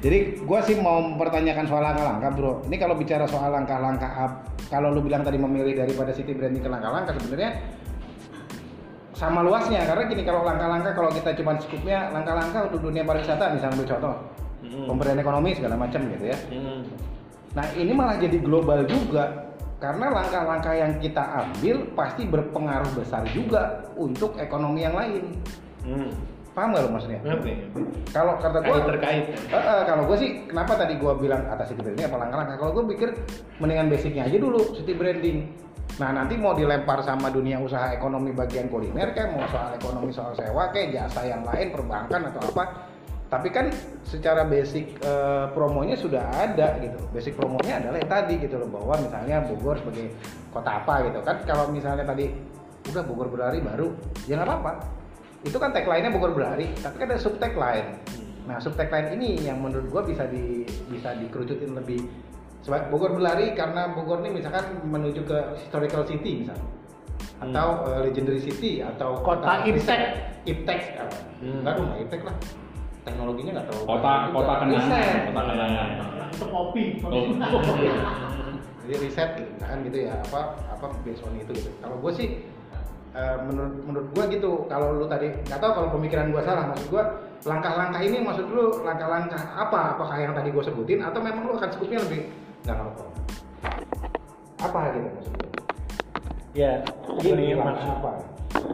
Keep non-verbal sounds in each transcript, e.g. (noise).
Jadi gua sih mau mempertanyakan soal langkah-langkah, Bro. Ini kalau bicara soal langkah-langkah kalau lu bilang tadi memilih daripada city branding ke langkah-langkah sebenarnya sama luasnya karena gini kalau langkah-langkah kalau kita cuma skupnya langkah-langkah untuk dunia pariwisata misalnya ambil contoh Hmm. pemberdayaan ekonomi segala macam gitu ya. Hmm. Nah ini malah jadi global juga karena langkah-langkah yang kita ambil pasti berpengaruh besar juga untuk ekonomi yang lain. Hmm. Paham gak lo maksudnya? Ngerti. Kalau kata gue, Kait terkait. Eh, eh, kalau gue sih, kenapa tadi gue bilang atas city branding apa langkah-langkah? Kalau gue pikir mendingan basicnya aja dulu city branding. Nah nanti mau dilempar sama dunia usaha ekonomi bagian kuliner kayak mau soal ekonomi soal sewa kayak jasa yang lain perbankan atau apa. Tapi kan secara basic eh, promonya sudah ada gitu. Basic promonya adalah yang tadi gitu loh bahwa misalnya Bogor sebagai kota apa gitu kan. Kalau misalnya tadi udah Bogor berlari baru, ya nggak apa-apa. Itu kan tagline-nya Bogor berlari, tapi kan ada sub tagline. Nah, sub tagline ini yang menurut gua bisa di bisa dikerucutin lebih Seba- Bogor berlari karena Bogor ini misalkan menuju ke historical city misalnya atau eh, legendary city atau Kota iptek. iptek apa? Hmm. Enggak dong, nggak iptek lah. Teknologinya nggak terlalu Kota kota kenangan, kota kenangan. Itu kopi. Oh. Jadi riset kan gitu ya apa apa based on itu gitu. Kalau gue sih eh, menurut menurut gue gitu kalau lu tadi nggak tahu kalau pemikiran gue salah maksud gue langkah-langkah ini maksud lu langkah-langkah apa apakah yang tadi gue sebutin atau memang lu akan skupnya lebih nggak ngerti apa gitu maksud Ya, Gini, maksud apa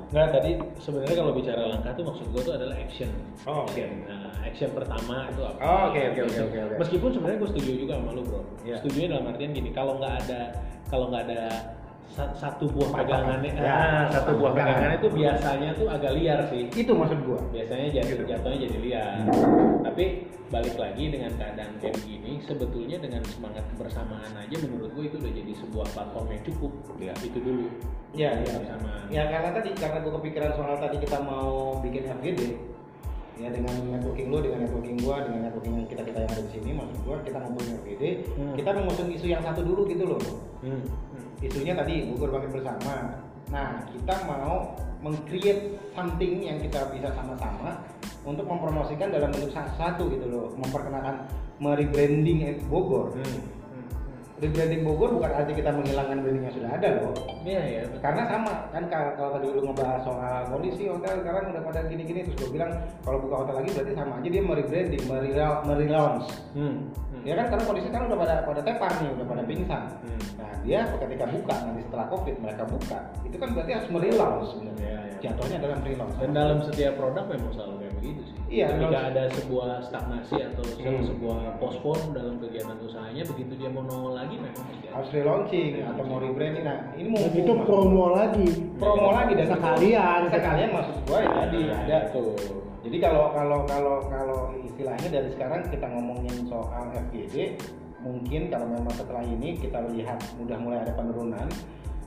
Nggak tadi sebenarnya kalau bicara langkah tuh maksud gue tuh adalah action. Oh, oke. Nah, action pertama itu apa? Oh, oke, oke, oke, oke. Meskipun sebenarnya gue setuju juga sama lu bro. Iya. Setuju dalam artian gini, kalau nggak ada kalau nggak ada satu buah pegangannya, Ya, ah, satu buah pegangan. pegangan itu biasanya tuh agak liar sih. itu maksud gue Biasanya jatuh Gitu. jatuhnya jadi liar. Tapi balik lagi dengan keadaan kayak begini, sebetulnya dengan semangat kebersamaan aja menurut gue itu udah jadi sebuah platform yang cukup. Iya. Itu dulu. Ya, ya, Kebersamaan. ya karena tadi karena gue kepikiran soal tadi kita mau bikin FGD ya dengan networking lu dengan networking gua dengan networking kita kita yang ada di sini maksud gua kita ngobrolin FGD Hmm. kita mengusung isu yang satu dulu gitu loh Hmm. Isunya tadi Bogor bangkit bersama nah kita mau meng-create something yang kita bisa sama-sama untuk mempromosikan dalam bentuk sa- satu gitu loh memperkenalkan merebranding Bogor Hmm. rebranding Bogor bukan arti kita menghilangkan branding yang sudah ada loh Iya ya. betul. karena sama kan kalau, tadi lu ngebahas soal kondisi hotel sekarang udah pada gini-gini terus gue bilang kalau buka hotel lagi berarti sama aja dia merebranding merela- merelaunch Hmm. Ya kan karena kondisi kan udah pada pada tepar nih udah pada pingsan Hmm. nah dia ketika buka nanti setelah covid mereka buka itu kan berarti harus merelaunch sebenarnya Iya, iya. jatuhnya adalah merelaunch Dan dalam setiap produk memang selalu kayak begitu sih. Iya, Ketika memang- ada sebuah stagnasi atau se- Hmm. sebuah postpone dalam kegiatan usahanya, begitu dia mau nongol lagi memang harus relaunching atau mau rebranding nah ini mau itu promo lagi. promo lagi dan Sekalian. sekalian maksud gue ya tadi Nah, ada tuh. Jadi kalau kalau kalau kalau istilahnya dari sekarang kita ngomongin soal FGD, mungkin kalau memang setelah ini kita lihat udah mulai ada penurunan,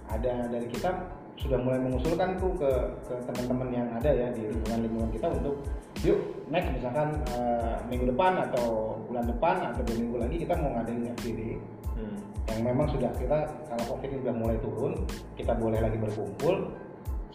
ada dari kita sudah mulai mengusulkan tuh ke ke teman-teman yang ada ya di lingkungan lingkungan kita untuk yuk next misalkan eh, minggu depan atau bulan depan atau dua minggu lagi kita mau ngadain FGD Hmm. yang memang sudah kita kalau covid sudah mulai turun kita boleh lagi berkumpul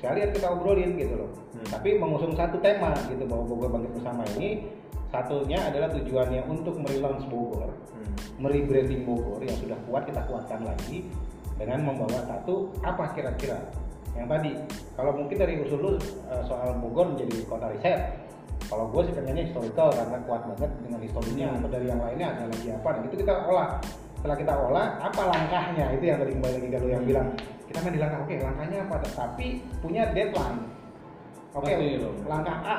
sekalian kita obrolin gitu loh. Hmm. tapi mengusung satu tema gitu bahwa Bogor bangkit bersama ini satunya adalah tujuannya untuk merelaunch Bogor Hmm. merebranding Bogor yang sudah kuat kita kuatkan lagi dengan membawa satu apa kira-kira? Yang tadi kalau mungkin dari usul lu eh, soal Bogor menjadi kota riset kalau gue sih pengennya historical karena kuat banget dengan historinya. Atau dari yang lainnya ada lagi apa dan itu kita olah. Setelah kita olah apa langkahnya? Itu yang tadi kembali lagi kalau yang bilang kita main di langkah oke langkahnya apa? Tapi punya deadline. Oke loh. langkah A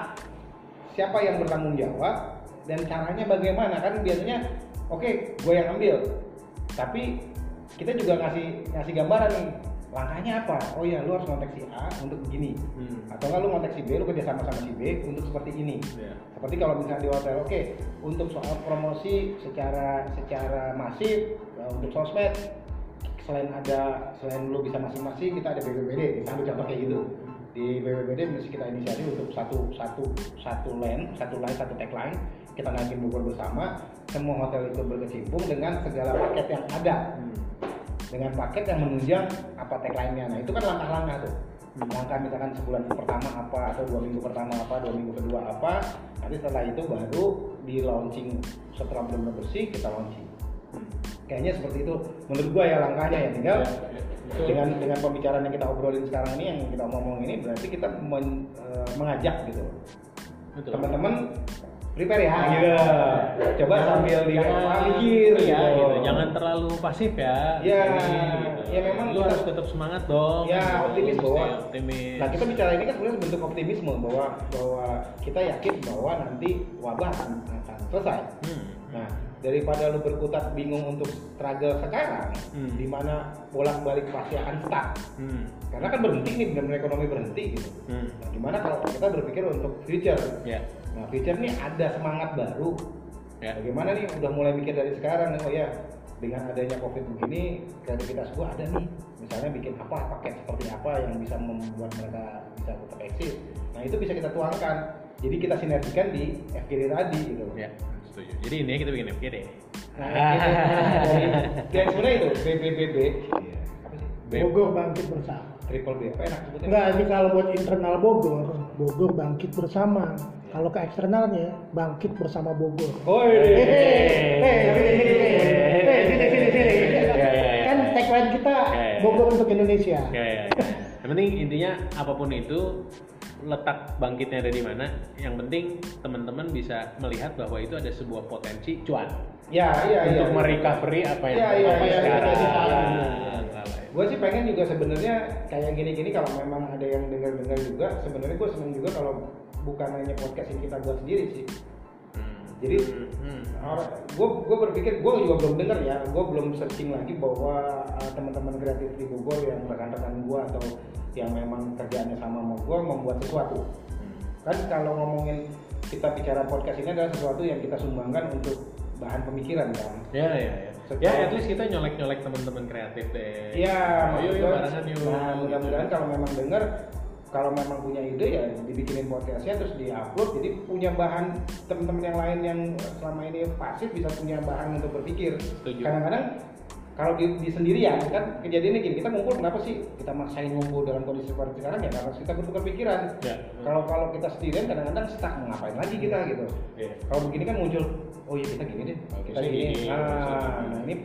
siapa yang bertanggung jawab dan caranya bagaimana? Kan biasanya oke gue yang ambil. Tapi kita juga ngasih ngasih gambaran nih langkahnya apa? Oh ya lu harus kontak si A untuk begini. Hmm. atau nggak lu kontak si B lu kerja sama sama si B untuk seperti ini. Ya. seperti kalau misalnya di hotel oke untuk soal promosi secara secara masif ya, untuk sosmed selain ada selain lu bisa masing-masing kita ada BPBD kita ambil contoh kayak gitu di BPBD mesti kita inisiasi untuk satu satu satu line satu line satu tagline kita naikin Bogor bersama semua hotel itu berkecimpung dengan segala paket yang ada Hmm. dengan paket yang menunjang apa tagline-nya. Nah, itu kan langkah-langkah tuh. Hmm. Langkah misalkan sebulan pertama apa atau dua minggu pertama apa, dua minggu kedua apa. Nanti setelah itu baru di launching setelah benar-benar bersih kita launching Hmm. Kayaknya seperti itu. Menurut gua ya langkahnya ya tinggal. Ya, ya, dengan dengan pembicaraan yang kita obrolin sekarang ini yang kita ngomong ini berarti kita men- eh, mengajak gitu. Teman-teman prepare ya. Gitu coba Jangan- sambil di mikir iya, gitu. gitu. jangan terlalu pasif ya. Ya, Ini, ya memang lu harus tetap semangat dong. Ya, Gitu. optimis bahwa- optimis. Nah kita bicara ini kan sebenarnya bentuk optimisme bahwa bahwa kita yakin bahwa nanti wabah akan, akan selesai. Hmm. Nah daripada lu berkutat bingung untuk struggle sekarang, Hmm. di mana bolak-balik pasti akan stuck. Hmm. Karena kan berhenti nih benar-benar ekonomi berhenti gitu. Hmm. Nah, gimana kalau kita berpikir untuk future? ya Nah future nih ada semangat baru. ya Bagaimana nih udah mulai mikir dari sekarang nih, oh ya dengan adanya covid begini kreativitas gua ada nih misalnya bikin apa paket seperti apa yang bisa membuat mereka bisa tetap eksis nah itu bisa kita tuangkan jadi kita sinergikan di FGD tadi gitu ya setuju jadi ini kita bikin FGD nah FGD dari sebenarnya itu BBBB Iya. apa sih B- Bogor bangkit bersama. triple B apa enak sebutnya Enggak, ini kalau buat internal Bogor, Bogor bangkit bersama. Kalau ke eksternalnya, bangkit bersama Bogor. oh Eh, iya. eh, eh. Eh. Ya, ya, ya, Kan ya. tagline kita Ya, ya. Bogor untuk Indonesia. Ya, ya, ya. yang penting intinya apa pun itu letak bangkitnya ada di mana yang penting teman-teman bisa melihat bahwa itu ada sebuah potensi cuan ya iya iya untuk merecovery apa yang Iya, iya, apa iya, sekarang iya, iya. Salah ya. gue sih pengen juga sebenarnya kayak gini-gini kalau memang ada yang dengar-dengar juga sebenarnya gue seneng juga kalau bukan hanya podcast yang kita buat sendiri sih. Jadi Hmm. gue gue berpikir gue juga belum dengar ya, gue belum searching lagi bahwa uh, teman-teman kreatif di Bogor yang rekan-rekan gue atau yang memang kerjaannya sama sama gue membuat sesuatu. Hmm. Kan kalau ngomongin kita bicara podcast ini adalah sesuatu yang kita sumbangkan untuk bahan pemikiran kan. Ya, ya, ya. Setelah- Ya, at least kita nyolek-nyolek teman-teman kreatif deh. Iya, Oh, yuk, yuk, barengan yuk. Nah, mudah-mudahan kalau memang dengar kalau memang punya ide ya dibikinin podcastnya terus diupload jadi punya bahan teman-teman yang lain yang selama ini pasif bisa punya bahan untuk berpikir kadang-kadang kalau di, di sendirian kan kejadiannya gini kita ngumpul kenapa sih kita maksain ngumpul dalam kondisi seperti sekarang ya karena kita bertukar pikiran Ya. kalau kalau kita sendirian kadang-kadang stuck mau ngapain lagi kita gitu Iya. kalau begini kan muncul oh iya kita gini deh kita gini gini, nah, bagusnya nah ini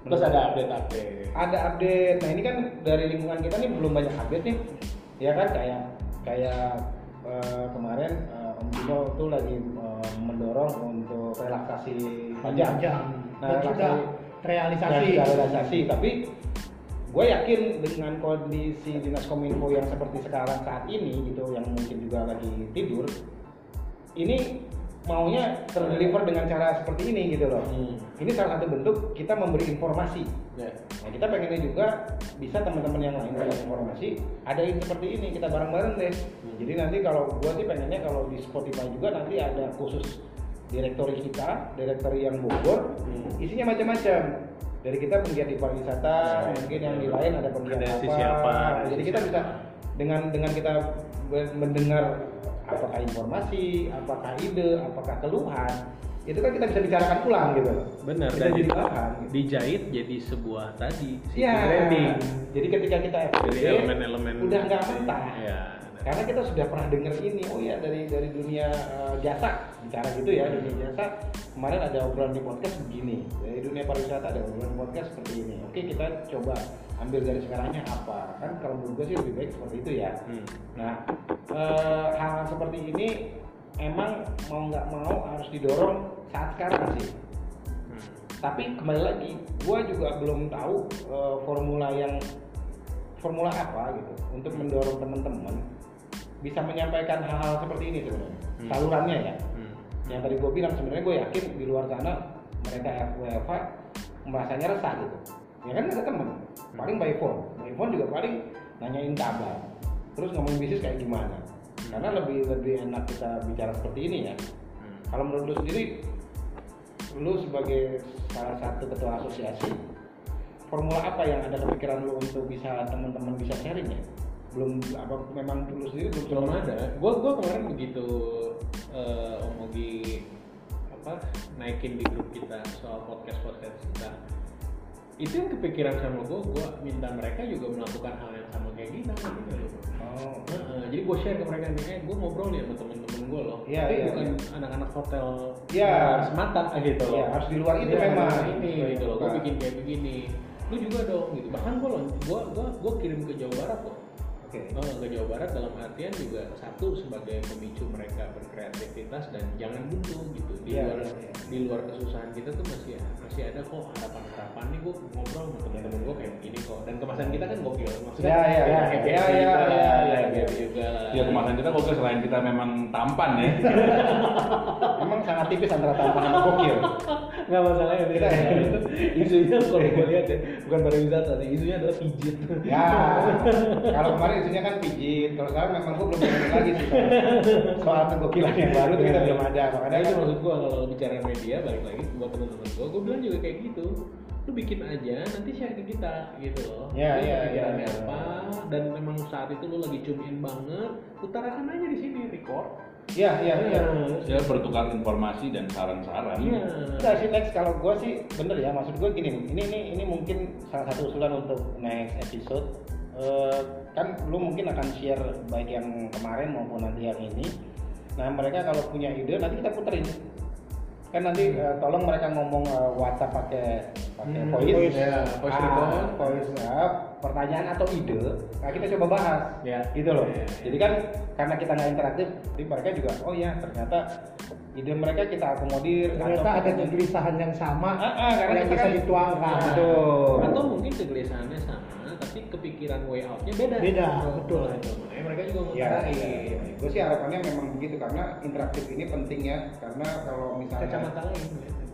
Terus ada update-update. ada update. Nah ini kan dari lingkungan kita nih belum banyak update nih, ya kan kayak kayak eh, kemarin eh, Om Bimo tuh lagi eh, mendorong untuk relaksasi pajak. Pajak. Nah Dan sudah relaksasi, realisasi. sudah realisasi. Tapi gue yakin dengan kondisi dinas kominfo yang seperti sekarang saat ini gitu, yang mungkin juga lagi tidur, ini maunya terdeliver dengan cara seperti ini gitu loh. Hmm. Ini salah satu bentuk kita memberi informasi. Ya. Nah, kita pengennya juga bisa teman-teman yang lain dapat informasi, ada yang seperti ini kita bareng-bareng deh. Hmm. Jadi nanti kalau gua sih pengennya kalau di Spotify juga nanti ada khusus direktori kita, direktori yang Bogor, Hmm. isinya macam-macam. Dari kita penggiat di pariwisata, Ya, mungkin yang ya. di lain ada penggiat Ada apa. sisi apa, ada Jadi kita bisa dengan dengan kita mendengar apakah informasi, apakah ide, apakah keluhan, itu kan kita bisa bicarakan ulang gitu. Benar. Bisa dan jadi di- bahan. gitu. dijahit jadi sebuah tadi si Iya. branding Jadi ketika kita FGD, elemen-elemen udah nggak mentah. ya Karena kita sudah pernah dengar ini, oh ya dari dari dunia eh, jasa, bicara gitu ya dunia jasa. Kemarin ada obrolan di podcast begini, dari dunia pariwisata ada obrolan podcast seperti ini. Oke kita coba ambil dari sekarangnya apa? Kan kalau menurut gue sih lebih baik seperti itu ya. Hmm. Nah eh, hal seperti ini emang mau nggak mau harus didorong saat sekarang sih. Hmm. Tapi kembali lagi, gua juga belum tahu eh, formula yang formula apa gitu untuk mendorong teman-teman bisa menyampaikan hal-hal seperti ini sebenarnya. Hmm. Salurannya ya. Hmm. Yang tadi gue bilang sebenarnya gue yakin di luar sana mereka FWFA merasanya resah gitu. Ya kan ada temen, paling by phone, by phone juga paling nanyain kabar, terus ngomongin bisnis kayak gimana. Karena lebih lebih enak kita bicara seperti ini ya. Hmm. Kalau menurut lu sendiri, lu sebagai salah satu ketua asosiasi, formula apa yang ada kepikiran lu untuk bisa teman-teman bisa sharing ya? Belum apa memang lu sendiri belum belum ada gua gua kemarin begitu eh, Om Ogi apa naikin di grup kita soal podcast podcast kita itu yang kepikiran sama gua gua minta mereka juga melakukan hal yang sama kayak kita gitu loh Oh, Heeh, jadi gue share ke mereka nih, eh gue ngobrol nih sama temen-temen gue loh Iya, tapi iya, bukan iya. anak-anak hotel Iya. luar semata gitu loh Iya, harus di luar itu Iya, memang. ini Iya, gitu loh gue bukan. bikin kayak begini lu juga dong gitu bahkan gue loh gue gue gue kirim ke Jawa Barat kok Oke. Oh, ke Jawa Barat dalam artian juga satu sebagai pemicu mereka berkreativitas dan jangan buntu gitu di Iya, luar iya. di luar kesusahan kita tuh masih masih ada kok harapan-harapan nih gue ngobrol sama teman-teman gue kayak begini kok dan kemasan kita kan gokil maksudnya Iya, iya, iya. juga lah, iya, iya, happy iya. happy juga. Ya kemarin kita kok selain kita memang tampan ya. (laughs) Emang sangat tipis antara tampan sama gokil. nggak masalah ya beda isunya kalau gue lihat ya bukan pariwisata nih isunya adalah pijit Ya, kalau kemarin isunya kan pijit. Kalau sekarang memang gue belum ngomongin lagi sih soal, kegokilan yang baru tuh kita belum ada. Makanya Nah itu maksud gua kalau bicara media balik lagi buat teman-teman gua, gua bilang juga kayak gitu. Lu bikin aja, nanti share ke kita gitu loh. Iya, iya, iya, iya. apa dan memang saat itu lu lagi tune in banget, utarakan aja di sini record. Iya, iya, iya. Ya bertukar informasi dan saran-saran. Iya. Enggak sih next kalau gue sih bener ya maksud gue gini nih, ini ini ini mungkin salah satu usulan untuk next episode Eh, kan lu mungkin akan share baik yang kemarin maupun nanti yang ini nah mereka kalau punya ide nanti kita puterin kan nanti eh, tolong mereka ngomong eh, WhatsApp pakai pakai Hmm, voice, voice, ya, voice Ah, record. voice ah, pertanyaan atau ide nah kita coba bahas Ya. gitu loh Ya, ya. jadi kan karena kita nggak interaktif jadi mereka juga oh ya ternyata ide mereka kita akomodir ternyata atau- ada kegelisahan yang sama Ah, ah, karena yang kita bisa kan- dituangkan Betul. Atau mungkin kegelisahannya sama, tapi kepikiran way out-nya beda. Beda, Oh, betul. nah, itu. Makanya mereka juga Ya, ngutarain. iya, Gue sih harapannya memang begitu karena interaktif ini penting ya karena kalau misalnya Kacamata lain.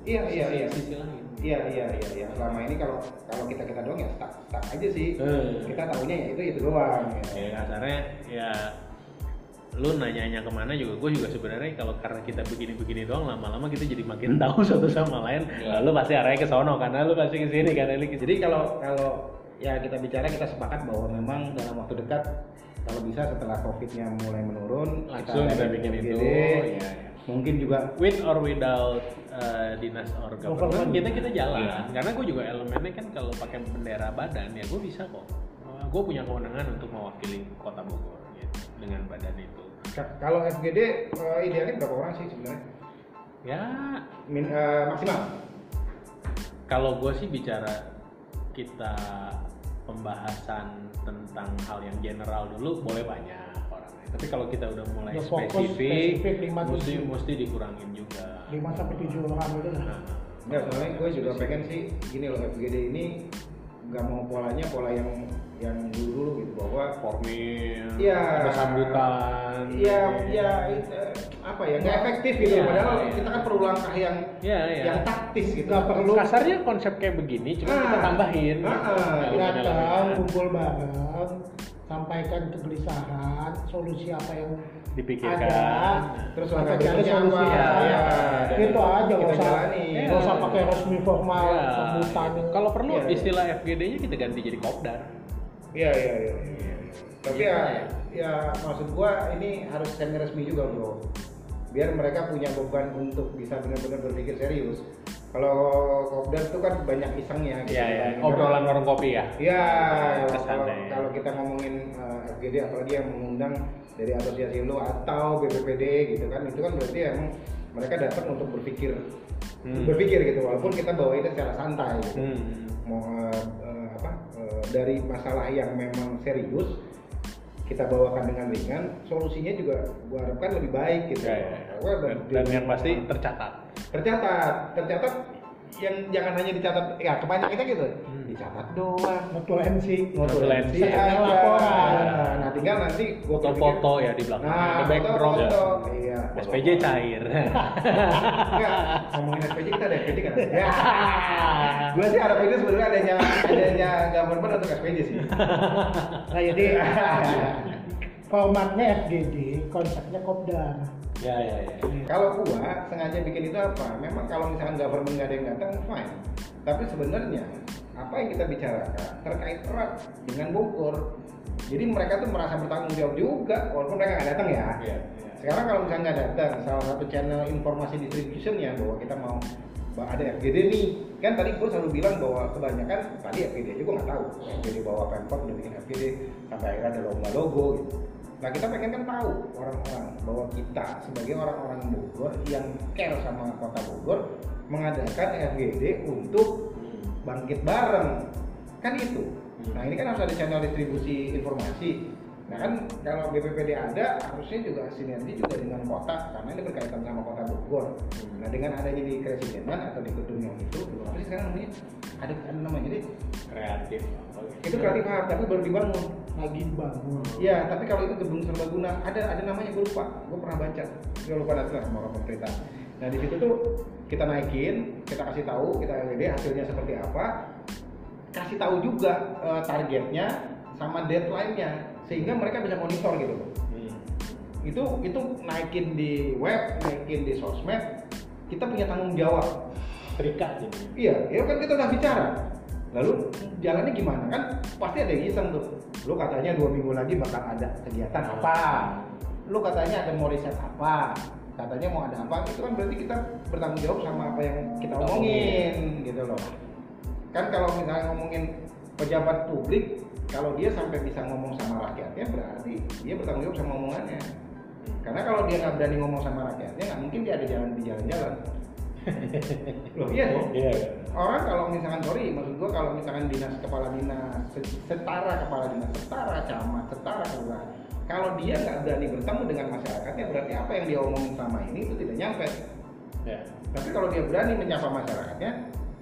Iya, iya, iya. Sisi lain. Iya iya iya iya. Selama ini kalau kalau kita kita doang ya stuck stuck aja sih. Eh. Kita tahunya ya itu itu doang. Ya. ya kasarnya ya lu nanya-nanya ke mana juga gue juga sebenarnya kalau karena kita begini-begini doang lama-lama kita jadi makin tahu (laughs) satu sama lain Ya. lu pasti arahnya ke sono karena lu pasti ke sini kan Eli Jadi kalau kalau ya kita bicara kita sepakat bahwa memang dalam waktu dekat kalau bisa setelah covidnya mulai menurun langsung kita ada bikin itu ya, ya. mungkin juga with or without uh, dinas or government kita kita jalan Iya. karena gue juga elemennya kan kalau pakai bendera badan ya gue bisa kok gue punya kewenangan untuk mewakili kota Bogor gitu, dengan badan itu Ka- kalau FGD eh, idealnya berapa orang sih sebenarnya? ya Min, eh, maksimal. kalau gue sih bicara kita pembahasan tentang hal yang general dulu boleh banyak orangnya tapi kalau kita udah mulai Udah fokus, spesifik, spesifik, lima, mesti tujuh. mesti dikurangin juga 5 sampai 7 orang itu lah. Nah, Enggak, soalnya gue juga pengen sih gini loh FGD ini nggak mau polanya pola yang yang dulu gitu bahwa formil Iya. ada sambutan Iya, ya itu, apa ya nggak efektif gitu. Iya, Padahal iya. kita kan perlu langkah yang Iya, iya. yang taktis gitu. Nggak perlu kasarnya konsep kayak begini cuma Ah. kita tambahin Ah, gitu. ah, Nah, iya. datang kumpul bareng sampaikan kegelisahan solusi apa yang dipikirkan ada Terus berikutnya solusi apa? apa. Iya, dan itu aja kita nggak usah jalani. nggak usah pakai resmi formal Iya, sambutan kalau perlu Iya, iya. istilah FGD-nya kita ganti jadi kopdar Iya iya iya. iya. Tapi Iya, ya, iya. ya maksud gua ini harus semi resmi juga bro. Biar mereka punya beban untuk bisa benar-benar berpikir serius. Kalau kopdar itu kan banyak isengnya. gitu Iya, iya. kan. Obrolan warung kopi ya. Iya, kalau, kita ngomongin uh, FGD apalagi yang mengundang dari asosiasi lu atau BPPD gitu kan, itu kan berarti emang mereka datang untuk berpikir, Hmm. berpikir gitu. Walaupun kita bawa itu secara santai gitu. Hmm. Mau uh, uh, apa uh, dari masalah yang memang serius kita bawakan dengan ringan, solusinya juga gua harapkan lebih baik gitu. Ya, ya, ya. Dan, dan yang pasti tercatat. tercatat, tercatat yang jangan hanya dicatat, ya kebanyakan kita gitu, Hmm. dicatat doang notulensi Notulensi. Notulensi Setengah aja. laporan. Nah, tinggal nanti gua Foto foto ya di belakang. Nah, ada background. foto, iya. SPJ cair. Enggak, ngomongin SPJ kita ada SPJ kan? Ya. Gua sih harap itu sebenarnya adanya adanya government untuk SPJ sih. nah jadi formatnya FGD konsepnya kopdar ya ya ya. Kalau gua sengaja bikin itu apa? Memang kalau misalkan government nggak ada yang datang, fine. Tapi sebenarnya apa yang kita bicarakan terkait erat dengan Bogor. Jadi mereka tuh merasa bertanggung jawab juga, walaupun mereka nggak datang ya. Iya. Sekarang kalau misalnya nggak datang, salah satu channel informasi distribution ya bahwa kita mau bahwa ada FGD nih kan tadi gue selalu bilang bahwa kebanyakan tadi FGD juga nggak tahu FGD bawa pemkot udah bikin FGD sampai akhirnya ada lomba logo gitu Nah kita pengen kan tahu orang-orang bahwa kita sebagai orang-orang Bogor yang care sama kota Bogor mengadakan FGD untuk bangkit bareng kan itu. Nah ini kan harus ada channel distribusi informasi. Nah kan kalau BPPD ada harusnya juga sinergi juga dengan kota karena ini berkaitan sama kota Bogor. Nah dengan adanya di Kresidenan atau di gedung yang itu, apa sih sekarang namanya? Ada, ada namanya jadi kreatif itu kreatif hub tapi baru dibangun. lagi bangun Iya, tapi kalau itu gedung serbaguna ada ada namanya gue lupa. Gue pernah baca. Gue lupa dasar sama pemerintah. Nah di situ tuh kita naikin, kita kasih tahu kita LED hasilnya seperti apa, kasih tahu juga eh, targetnya sama deadline-nya sehingga mereka bisa monitor gitu loh. Hmm. Itu itu naikin di web, naikin di sosmed, kita punya tanggung jawab. terikat jadi Iya, ya kan kita udah bicara. Lalu jalannya gimana? Kan pasti ada yang iseng tuh. Lu katanya dua minggu lagi bakal ada kegiatan apa? Lu katanya ada mau riset apa? Katanya mau ada apa? Itu kan berarti kita bertanggung jawab sama apa yang kita omongin gitu loh. Kan kalau misalnya ngomongin pejabat publik, kalau dia sampai bisa ngomong sama rakyatnya berarti dia bertanggung jawab sama omongannya. Karena kalau dia nggak berani ngomong sama rakyatnya, nggak mungkin dia ada jalan di jalan-jalan. (laughs) Loh iya dong. Iya orang kalau misalkan sorry maksud gua kalau misalkan dinas kepala dinas se- setara kepala dinas setara camat setara kelurahan kalau dia nggak berani bertemu dengan masyarakatnya berarti apa yang dia omongin selama ini itu tidak nyampe. Ya tapi kalau dia berani menyapa masyarakatnya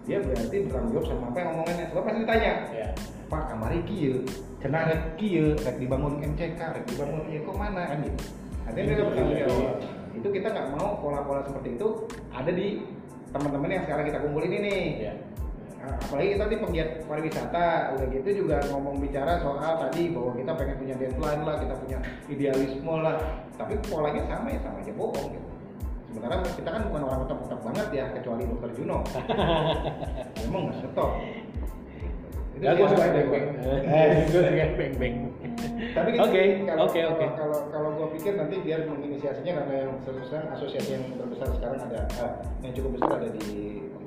dia berarti bertanggung jawab sama apa yang omongannya. Sebab pasti ditanya. Ya pak kamari kieu cenah rek kieu rek dibangun MCK rek dibangun ya kok mana? Kan gitu. Artinya dia bertanggung jawab itu kita nggak mau pola-pola seperti itu ada di teman-teman yang sekarang kita kumpulin ini. Ya Nah, apalagi kita di penggiat pariwisata udah gitu juga ngomong bicara soal tadi bahwa kita pengen punya deadline lah kita punya idealisme lah. Tapi polanya sama ya sama aja bohong gitu. Sementara kita kan bukan orang otak-otak banget ya kecuali dokter Juno. (laughs) Emang nggak stop Itu Ya, gue suka beng. Eh, Gue suka tapi gitu Oke, oke, kalau- oke. kalau kalau gue pikir nanti biar menginisiasinya karena yang sekarang asosiasi yang terbesar sekarang ada eh, yang cukup besar ada di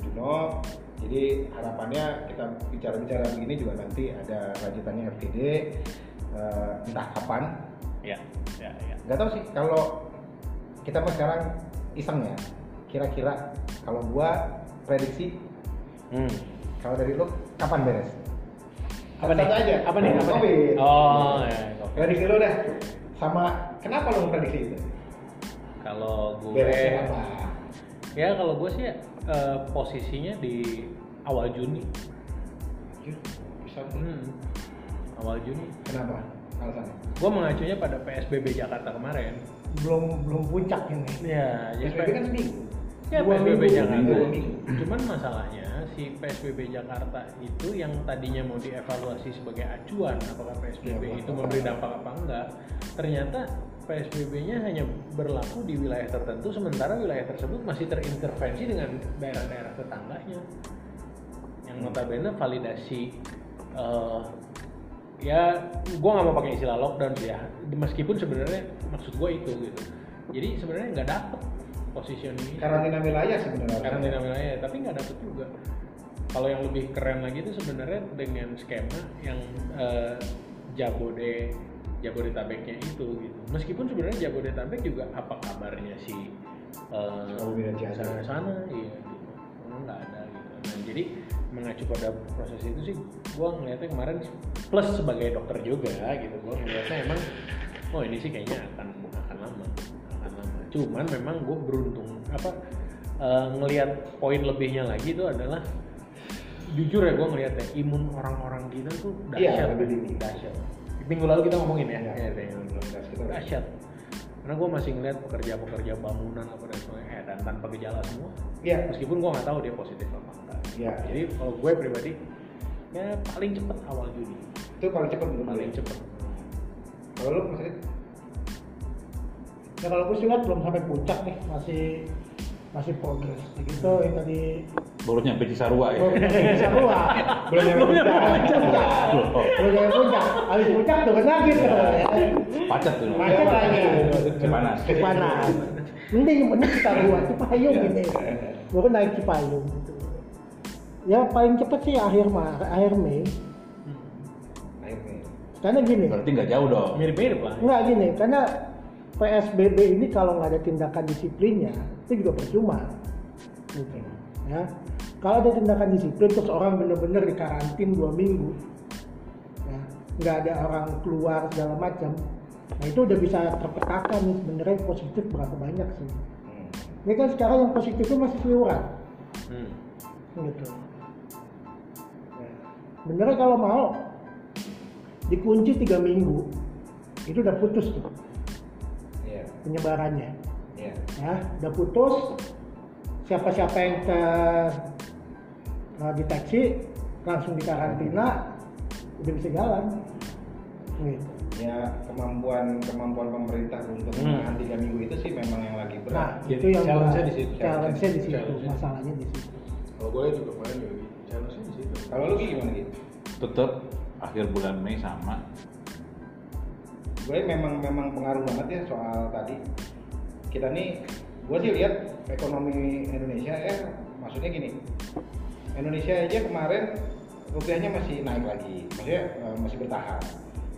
Juno. Jadi harapannya kita bicara-bicara begini juga nanti ada lanjutannya FGD eh, entah kapan. Ya, ya, ya. nggak tahu sih kalau kita mah sekarang iseng ya kira-kira kalau gua prediksi Hmm. kalau dari lu kapan beres Apa nih? Aja Apa nih? Apa nih? Oh, ya. Prediksi lu dah sama kenapa lu prediksi itu Kalau gue beresnya apa Ya kalau gue sih eh, posisinya di awal Juni. Anjir, bisa Hmm. Awal Juni. kenapa alasannya Gue mengacunya pada PSBB Jakarta kemarin. belum belum puncak ini Ya, jadi PSBB kan seminggu Ya Dua PSBB minggu. Jakarta. Dua minggu. Cuman masalahnya si PSBB Jakarta itu yang tadinya mau dievaluasi sebagai acuan apakah PSBB Ya, itu apa- memberi dampak apa enggak. Ternyata PSBB-nya hanya berlaku di wilayah tertentu sementara wilayah tersebut masih terintervensi dengan daerah-daerah tetangganya. Yang notabene validasi eh, ya gua nggak mau pakai istilah lockdown sih ya meskipun sebenarnya maksud gua itu gitu jadi sebenarnya nggak dapet positioning karantina wilayah sebenarnya. Karantina wilayah tapi nggak dapet juga. Kalau yang lebih keren lagi itu sebenarnya dengan skema yang eh, Jabode Jabodetabeknya itu gitu. Meskipun sebenarnya Jabodetabek juga apa kabarnya si eh, Cianjur. sana sana iya gitu. Nggak ada gitu. Nah jadi mengacu pada proses itu sih gua ngeliatnya kemarin plus sebagai dokter juga gitu. Gua ngeliatnya emang oh ini sih kayaknya akan akan lama cuman memang gue beruntung apa eh, ngelihat poin lebihnya lagi itu adalah jujur ya gue ngeliatnya imun orang-orang kita tuh Iya, dahsyat. lebih tinggi. dahsyat. Minggu lalu kita ngomongin ya, Iya, ya, ya, udah- dahsyat. Karena gue masih ngeliat pekerja-pekerja bangunan apa dan sebagainya eh, dan tanpa gejala semua. Iya. Meskipun gue nggak tahu dia positif apa enggak. Iya. jadi kalau gue pribadi ya paling cepet awal Juni. Itu paling menurut paling cepet. Kalau lu masih ya kalau gue sih lihat belum sampai puncak nih masih masih progres. Gitu yang tadi. Baru nyampe Cisarua ya. (laughs) belum bisa keluar belum nyampe puncak. Belum. belum sampai puncak. Habis puncak turun lagi tuh ya. Pacet tuh. Macet lagi. Cipanas. panas mending mending kita buat Cipayung gitu baru naik Cipayung. Gitu ya paling cepet sih akhir Maret akhir Mei. Akhir Mei. Karena gini, Berarti nggak jauh dong. Mirip-mirip lah. nggak gini, karena PSBB ini kalau nggak ada tindakan disiplinnya, itu juga percuma. Gitu. Ya. Kalau ada tindakan disiplin, terus orang bener-bener di karantin dua minggu, ya, nggak ada orang keluar segala macam, nah itu udah bisa terpetakan nih sebenarnya positif berapa banyak sih. Hmm. Ini kan sekarang yang positif itu masih seliuran, Hmm. gitu. Ya. Benernya kalau mau dikunci tiga minggu, itu udah putus tuh penyebarannya. iya. ya udah putus siapa-siapa yang ter uh, deteksi langsung dikarantina udah bisa jalan gitu. Ya kemampuan kemampuan pemerintah untuk Hmm. menahan tiga minggu itu sih memang yang lagi nah berat. itu Jadi yang challenge-nya di situ. challenge-nya di situ Challenge-nya. masalahnya di situ Kalau gue juga kemarin juga gitu. Challenge-nya di situ. Kalau lu Gi, gimana gitu? Tetap akhir bulan Mei sama. Gue memang memang pengaruh banget ya soal tadi. Kita nih, gue sih lihat ekonomi Indonesia ya, maksudnya gini. Indonesia aja kemarin rupiahnya masih naik lagi, maksudnya eh, masih bertahan.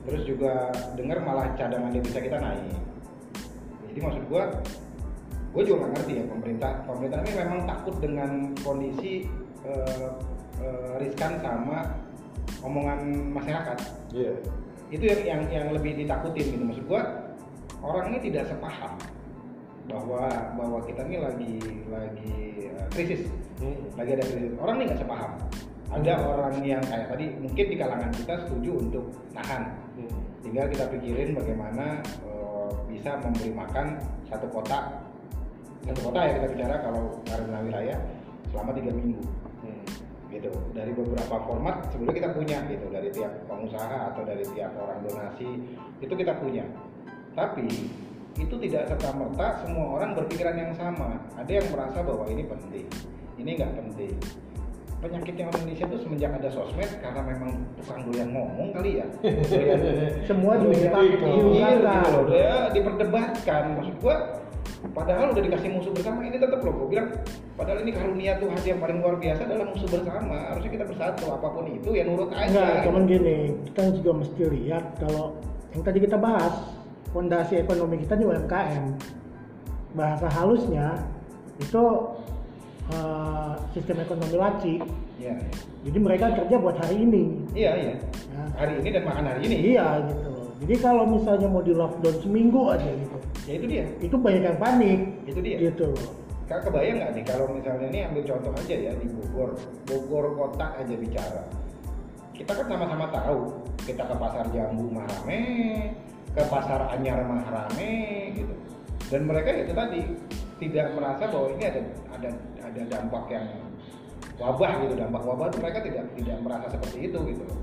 Terus juga dengar malah cadangan devisa kita naik. Jadi maksud gue, gue juga nggak ngerti ya pemerintah. Pemerintah ini memang takut dengan kondisi eh, eh, riskan sama omongan masyarakat Iya. Itu yang yang yang lebih ditakutin gitu. Maksud gua orang ini tidak sepaham bahwa bahwa kita ini lagi lagi eh, krisis. Hmm. lagi ada krisis. Orang ini nggak sepaham. Ada orang yang kayak tadi mungkin di kalangan kita setuju untuk nahan. Hmm. tinggal kita pikirin bagaimana eh, bisa memberi makan satu kota satu kota ya kita bicara kalau karantina wilayah selama tiga minggu. Hmm. Gitu. Dari beberapa format sebelumnya kita punya gitu. Dari tiap pengusaha atau dari tiap orang donasi itu kita punya. Tapi itu tidak serta merta semua orang berpikiran yang sama. Ada yang merasa bahwa ini penting ini nggak penting. Penyakitnya Indonesia itu semenjak ada sosmed karena memang tukang doyan ngomong kali ya. (laughs) Semua juga gitu loh. Ya, diperdebatkan. Maksud gua padahal udah dikasih musuh bersama ini tetap loh gua bilang padahal ini karunia Tuhan yang paling luar biasa adalah musuh bersama. Harusnya kita bersatu apa pun itu ya nurut aja. Enggak gitu. cuman gini kita juga mesti lihat kalau yang tadi kita bahas fondasi ekonomi kita di UMKM bahasa halusnya itu eh, sistem ekonomi laci. Iya, jadi mereka kerja buat hari ini. Iya iya. Ya. hari ini dan makan hari ini. Iya gitu jadi kalau misalnya mau di lockdown seminggu aja gitu ya itu dia itu banyak yang panik itu dia gitu Kak kebayang nggak nih kalau misalnya ini ambil contoh aja ya di Bogor, Bogor kota aja bicara. Kita kan sama-sama tahu, kita ke pasar Jambu mah rame, ke pasar Anyar mah rame gitu. Dan mereka itu tadi tidak merasa bahwa ini ada ada ada dampak yang wabah gitu, dampak wabah itu mereka tidak tidak merasa seperti itu gitu. loh.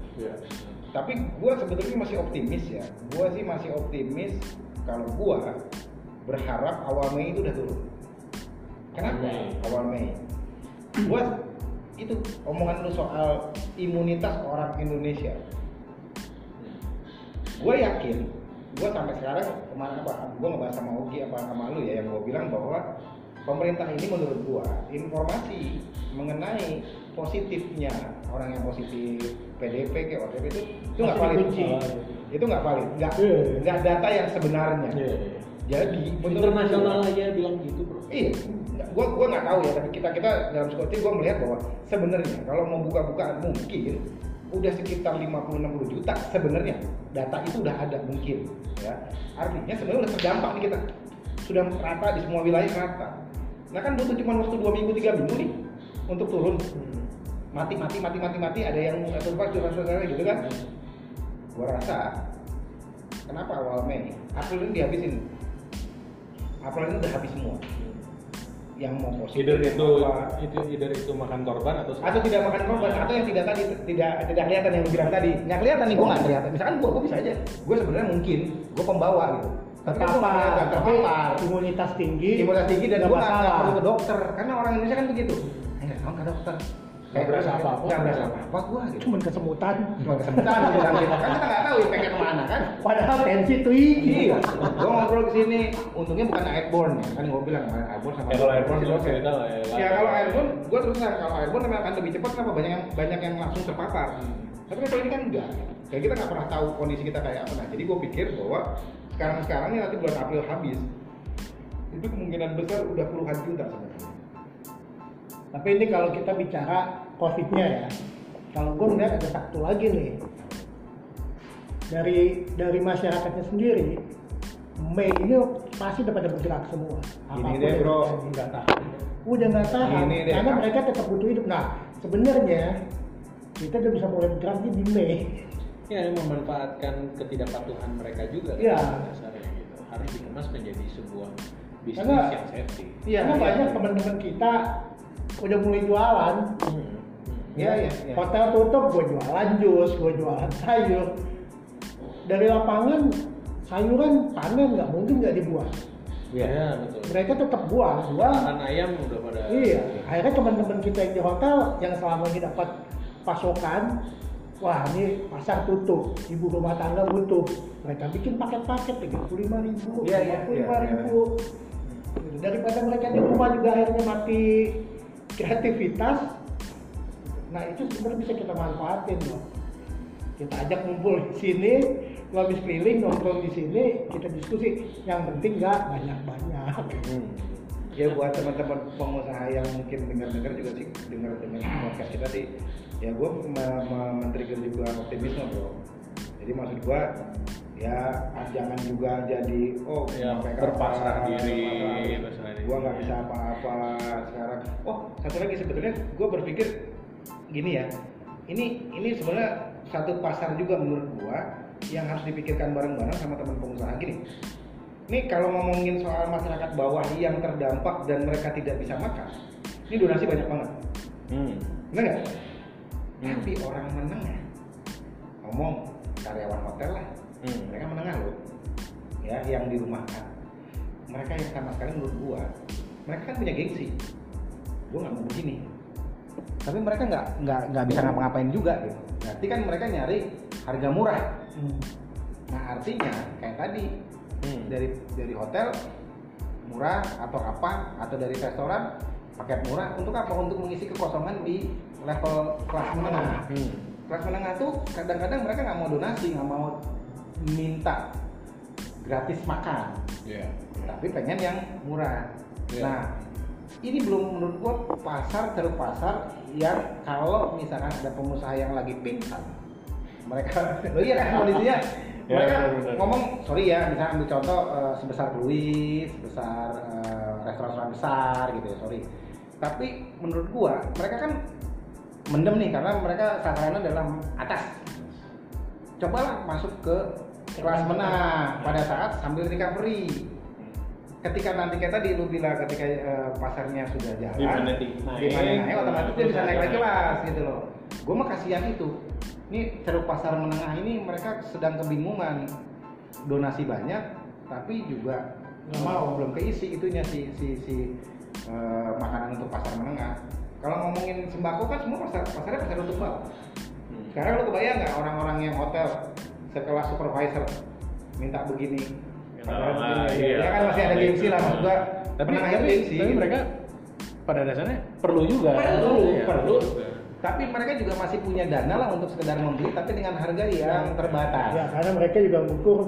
Tapi gua sebetulnya masih optimis ya. Gua sih masih optimis kalau gua berharap awal Mei itu udah turun. Kenapa? Mei. Awal Mei. Gua itu omongan lu soal imunitas orang Indonesia. Gue yakin, gue sampai sekarang kemarin apa? Gue ngebahas sama Ogi apa sama lu ya yang gue bilang bahwa pemerintah ini menurut gue informasi mengenai positifnya orang yang positif PDP kayak OTP itu itu nggak valid. dikunci. Itu nggak valid, nggak Iya. nggak data yang sebenarnya. Iya, iya. Jadi Internasional aja bilang gitu, Bro. Iya, gua gua nggak tahu ya, tapi kita kita dalam Scotty gua melihat bahwa sebenarnya kalau mau buka-bukaan mungkin udah sekitar 50-60 juta sebenarnya data itu udah ada mungkin ya artinya sebenarnya udah terdampak nih kita sudah rata di semua wilayah rata nah kan butuh cuma waktu dua minggu tiga minggu nih untuk turun mati mati mati mati mati ada yang satu pas curhat curhat gitu kan? Gua rasa kenapa awal Mei April ini dihabisin. April ini udah habis semua. Yang mau positif Either yang itu apa. itu either itu makan korban atau atau tidak makan korban atau yang tidak tadi tidak tidak kelihatan yang bilang tadi. Nggak kelihatan nih gue nggak kelihatan. Misalkan gue gue bisa aja. Gue sebenarnya mungkin gue pembawa gitu. Tapi kan terpapar tapi terpapar. imunitas tinggi imunitas tinggi dan gue nggak perlu ke dokter. Karena orang Indonesia kan begitu. Nggak mau ke dokter kayak berasa apa-apa. nggak berasa apa-apa. Gua gitu. Cuman kesemutan. Cuma kesemutan gitu. Kan kita nggak tahu impactnya ke mana kan? Padahal tensi tinggi iya. Gua ngobrol ke sini. Untungnya bukan airborne ya. Kan gua bilang airborne sama Ya kalau airborne sih oke. ya. ya kalau airborne gua terus kalau airborne memang akan lebih cepat kenapa? Banyak yang banyak yang langsung terpapar. Tapi kalau ini kan enggak. Kayak kita nggak pernah tahu kondisi kita kayak apa. Nah jadi gua pikir bahwa sekarang sekarang ini nanti bulan April habis. Itu kemungkinan besar udah puluhan juta sebenarnya. Tapi ini kalau kita bicara covidnya ya kalau gue melihat ada satu lagi nih dari dari masyarakatnya sendiri Mei ini pasti udah pada bergerak semua Ini deh, bro. Nggak tahan. udah nggak tahan Ini deh, karena mereka tetap butuh hidup nah sebenarnya kita udah bisa mulai bergerak di Mei Ya, memanfaatkan ketidakpatuhan mereka juga kan, dasarnya gitu. Harus dikemas menjadi sebuah bisnis Karena- yang safety. Iya, karena iya. banyak teman-teman kita udah mulai jualan Hmm. Iya, iya, iya. hotel tutup gue jualan jus gue jualan sayur. Dari lapangan sayuran panen nggak mungkin nggak dibuang. Iya, ya, betul. mereka tetap buang buang. Makan ayam udah pada iya akhirnya teman-teman kita yang di hotel yang selama ini dapat pasokan wah ini pasar tutup. Ibu rumah tangga butuh. Mereka bikin paket-paket tiga puluh lima ribu Iya, iya, puluh lima iya, ribu Gitu. daripada mereka di rumah juga akhirnya mati. Kreativitas nah itu sebenarnya bisa kita manfaatin loh kita ajak ngumpul di sini lu habis keliling nongkrong di sini kita diskusi. Yang penting nggak banyak-banyak. Hmm. ya buat teman-teman pengusaha yang mungkin dengar-dengar juga sih dengar dengar podcast kita sih ya gue men-trigger juga optimisme bro. Jadi maksud gue ya jangan juga jadi oh Ya, berpasrah diri, berpasrah diri. gua nggak bisa apa-apa sekarang. Oh satu lagi sebetulnya gue berpikir gini ya ini ini sebenarnya satu pasar juga menurut gua yang harus dipikirkan bareng-bareng sama teman pengusaha gini ini kalau ngomongin soal masyarakat bawah yang terdampak dan mereka tidak bisa makan, ini donasi banyak banget, Hmm. benar nggak? Hmm. Tapi orang menengah, ngomong karyawan hotel lah, Hmm. mereka menengah loh, ya yang dirumahkan. Mereka yang sama sekali menurut gua, mereka kan punya gengsi. Gua nggak mau begini. Tapi mereka nggak nggak nggak bisa ngapa-ngapain juga gitu. Berarti kan mereka nyari harga murah. Hmm. Nah artinya kayak tadi Hmm. dari dari hotel murah atau apa atau dari restoran paket murah untuk apa? Untuk mengisi kekosongan di level kelas menengah. Hmm. Kelas menengah tuh kadang-kadang mereka nggak mau donasi, nggak mau minta gratis makan, Iya. tapi pengen yang murah. Iya. Nah ini belum menurut gua pasar ceruk pasar yang kalau misalkan ada pengusaha yang lagi pingsan. Mereka (laughs) lo iya kan kondisinya? (laughs) Ya, mereka benar-benar. ngomong sorry ya misalnya ambil contoh eh, sebesar Louis sebesar eh, restoran-restoran besar gitu ya sorry. Tapi menurut gua mereka kan mendem nih karena mereka sasarannya dalam atas. Cobalah masuk ke kelas menengah pada saat sambil recovery ketika nanti kayak tadi lu bilang ketika eh, pasarnya sudah jalan Demandnya tinggi. demandnya naik Naik, otomatis dia bisa naik lagi naik. kelas gitu loh. Gue mah kasihan itu. Ini ceruk pasar menengah ini mereka sedang kebingungan. Donasi banyak tapi juga nggak mau belum keisi itunya si si si eh, makanan untuk pasar menengah. Kalau ngomongin sembako kan semua pasar pasarnya pasar untuk bawah Hmm. sekarang lo kebayang nggak orang-orang yang hotel sekelas supervisor minta begini Padahal Ah, begini, iya. ya kan masih ada gengsi lah maksud gua Tapi, tapi, gengsi tapi mereka pada dasarnya perlu juga. Perlu, Iya, perlu. juga. tapi mereka juga masih punya dana lah untuk sekedar membeli tapi dengan harga yang terbatas ya karena mereka juga mengukur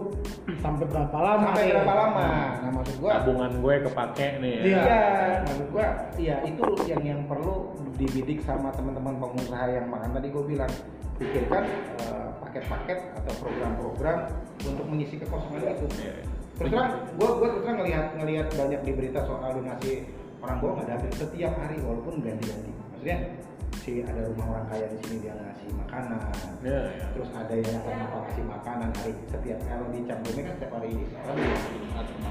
sampai berapa lama sampai nih. berapa lama nah maksud gua Tabungan gue kepake nih ya. Iya, maksud gua, iya itu yang yang perlu dibidik sama teman-teman pengusaha yang makan tadi gua bilang pikirkan eh, paket-paket atau program-program untuk mengisi kekosongan itu. Iya. Terus terang, gua gua terus terang ngelihat ngelihat banyak di berita soal donasi orang bawah nggak ada setiap hari walaupun ganti-ganti. Maksudnya si ada rumah orang kaya di sini dia ngasih makanan. Iya, iya. Terus ada yang apa kasih makanan hari setiap kalau di Cangkeme kan setiap hari Sabtu.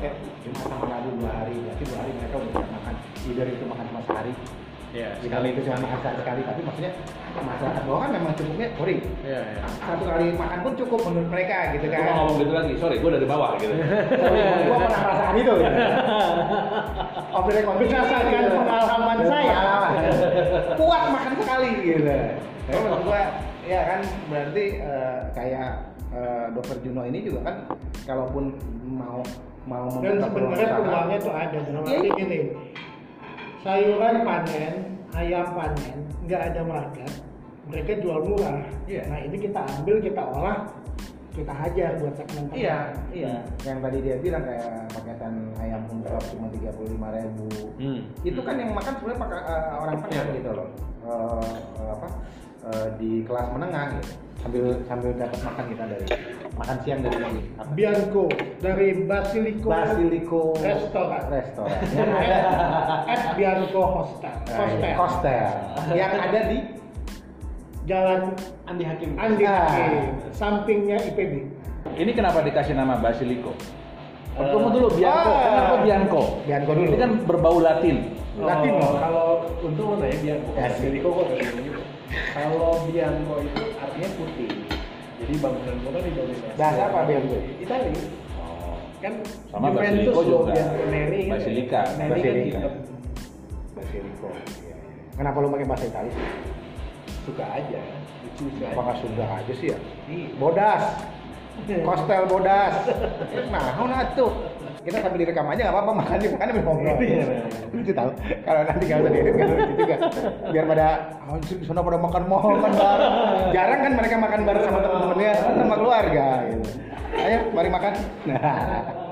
Eh, cuma sama Rabu dua hari, berarti dua hari mereka udah bisa makan. Either itu makan cuma sehari, Iya, sekali itu cuma makan sekali. Tapi maksudnya masyarakat bawah kan memang cukupnya, sorry, Iya, iya. satu kali makan pun cukup menurut mereka gitu Gue kan. mau ngomong gitu lagi, sorry, gue dari bawah gitu. (laughs) Sorry, gua pernah merasakan itu. Gitu. Off the record, berdasarkan gitu. pengalaman saya Pengalaman. kuat makan sekali gitu. Tapi menurut gua ya kan berarti eh, kayak eh, Dokter Juno ini juga kan kalaupun mau mau Dan membuka peluang sebenarnya peluangnya tuh ada dalam Iya. arti gini. Sayuran panen, ayam panen, nggak ada market, mereka jual murah. Iya. Nah ini kita ambil, kita olah, kita hajar buat segmen tengah. Iya, iya. Yang tadi dia bilang kayak paketan ayam ungkep cuma tiga puluh lima ribu. Hmm. Itu kan yang makan sebenarnya pakai eh, orang tengah gitu loh. Eh, eh, apa? eh, di kelas menengah gitu. Sambil sambil dapat makan kita dari makan siang dari ini. Apa? Bianco dari Basilico, Basilico Restoran. Restoran. Yang (laughs) ada at Bianco Hostel. Hostel. Hostel. Yang ada di Jalan Andi Hakim. Andi Ah. Hakim, sampingnya IPB. Ini kenapa dikasih nama Basilico? Eh, Tunggu dulu, Bianco. ah. Kenapa Bianco? Bianco dulu. Ini kan berbau Latin. Latin Oh, loh. Kalau untuk mana ya Bianco? Ya, Basilico kok. Kalau Bianco itu artinya putih. Jadi bangunan kota didominasi. Bahasa apa Bianco? Itali. Oh. Kan Sama Juventus Basilico juga. Neri kan. Basilika. Neri kan Basilika. hitam. Basilico. Iya, iya. Kenapa lu pakai bahasa Italia? Suka aja. Lucu suka Apakah aja. Sunda aja sih ya? Iya. Bodas. (laughs) Kostel bodas. Nah, nah tuh. Kita sambil direkam aja nggak apa-apa makannya makannya sambil ngobrol. Iya. Lucu tahu. Kalau nanti nggak usah diedit kan lucu juga. Biar pada anjir di sana pada makan makan bareng. Jarang kan mereka makan bareng sama teman-temannya sama keluarga gitu. Ayo, mari makan. Nah. (laughs)